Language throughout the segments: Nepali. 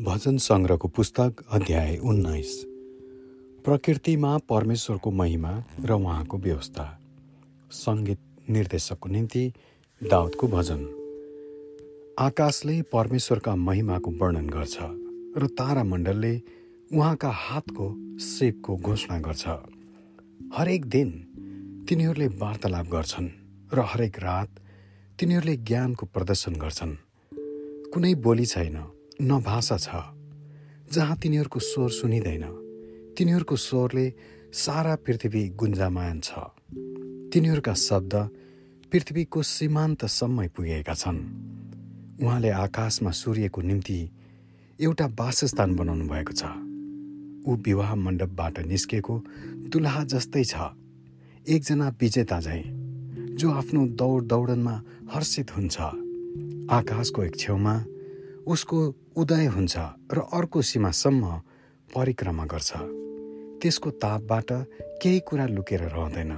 भजन सङ्ग्रहको पुस्तक अध्याय उन्नाइस। प्रकृतिमा परमेश्वरको महिमा र उहाँको व्यवस्था। सङ्गीत निर्देशकको निम्ति दाउदको भजन। आकाशले परमेश्वरका महिमाको वर्णन गर्छ र तारामण्डलले उहाँका हातको सेपको घोषणा गर्छ। हरेक दिन तिनीहरूले वार्तालाप गर्छन् र हरेक रात तिनीहरूले ज्ञानको प्रदर्शन गर्छन्। कुनै बोली छैन। न भाषा छ जहाँ तिनीहरूको स्वर सुनिँदैन। तिनीहरूको स्वरले सारा पृथ्वी गुन्जामान छ। तिनीहरूका शब्द पृथ्वीको सीमान्तसम्म पुगेका छन्। उहाँले आकाशमा सूर्यको निम्ति एउटा वासस्थान बनाउनु भएको छ। ऊ विवाह मण्डपबाट निस्केको दुलहा जस्तै छ। एकजना विजेता झैँ जो आफ्नो दौड दौडनमा हर्षित हुन्छ। आकाशको एक छेउमा उसको उदय हुन्छ र अर्को सीमासम्म परिक्रमा गर्छ। त्यसको तापबाट केही कुरा लुकेर रहँदैन।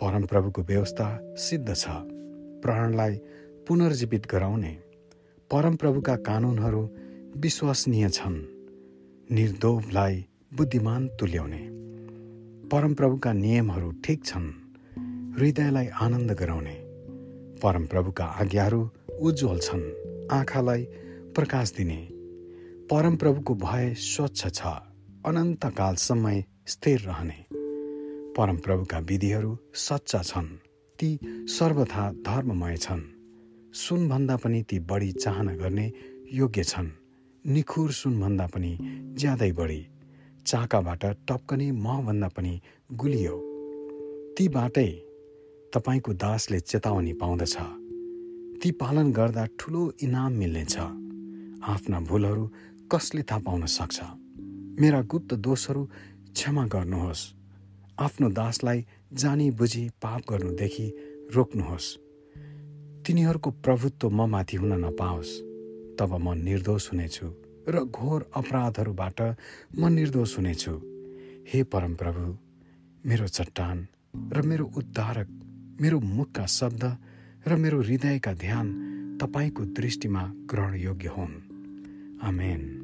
परमप्रभुको व्यवस्था सिद्ध छ। प्राणलाई पुनर्जीवित गराउने। परमप्रभुका कानुनहरू विश्वसनीय छन्। निर्दोभलाई बुद्धिमान तुल्याउने। परमप्रभुका नियमहरू ठिक छन्। हृदयलाई आनन्द गराउने। परमप्रभुका आज्ञाहरू उज्जवल छन्। आँखालाई प्रकाश दिने। परमप्रभुको भय स्वच्छ छ। अनन्तकालसम्म स्थिर रहने। परमप्रभुका विधिहरू सच्चा छन्। ती सर्वथा धर्ममय छन्। सुनभन्दा पनि ती बढी चाहना गर्ने योग्य छन्। निखुर सुनभन्दा पनि ज्यादै बढी। चाकाबाट टप्कने महभन्दा पनि गुलियो। तीबाटै तपाईँको दासले चेतावनी पाउँदछ। ती पालन गर्दा ठुलो इनाम मिल्नेछ। आफ्ना भुलहरू कसले थाहा पाउन सक्छ? मेरा गुप्त दोषहरू क्षमा गर्नुहोस्। आफ्नो दासलाई जानी बुझी पाप गर्नुदेखि रोक्नुहोस्। तिनीहरूको प्रभुत्व म माथि हुन नपाओस्। तब म निर्दोष हुनेछु र घोर अपराधहरूबाट म निर्दोष हुनेछु। हे परमप्रभु मेरो चट्टान र मेरो उद्धारक मेरो मुखका शब्द र मेरो हृदयका ध्यान तपाईँको दृष्टिमा ग्रहणयोग्य हुन्। Amén.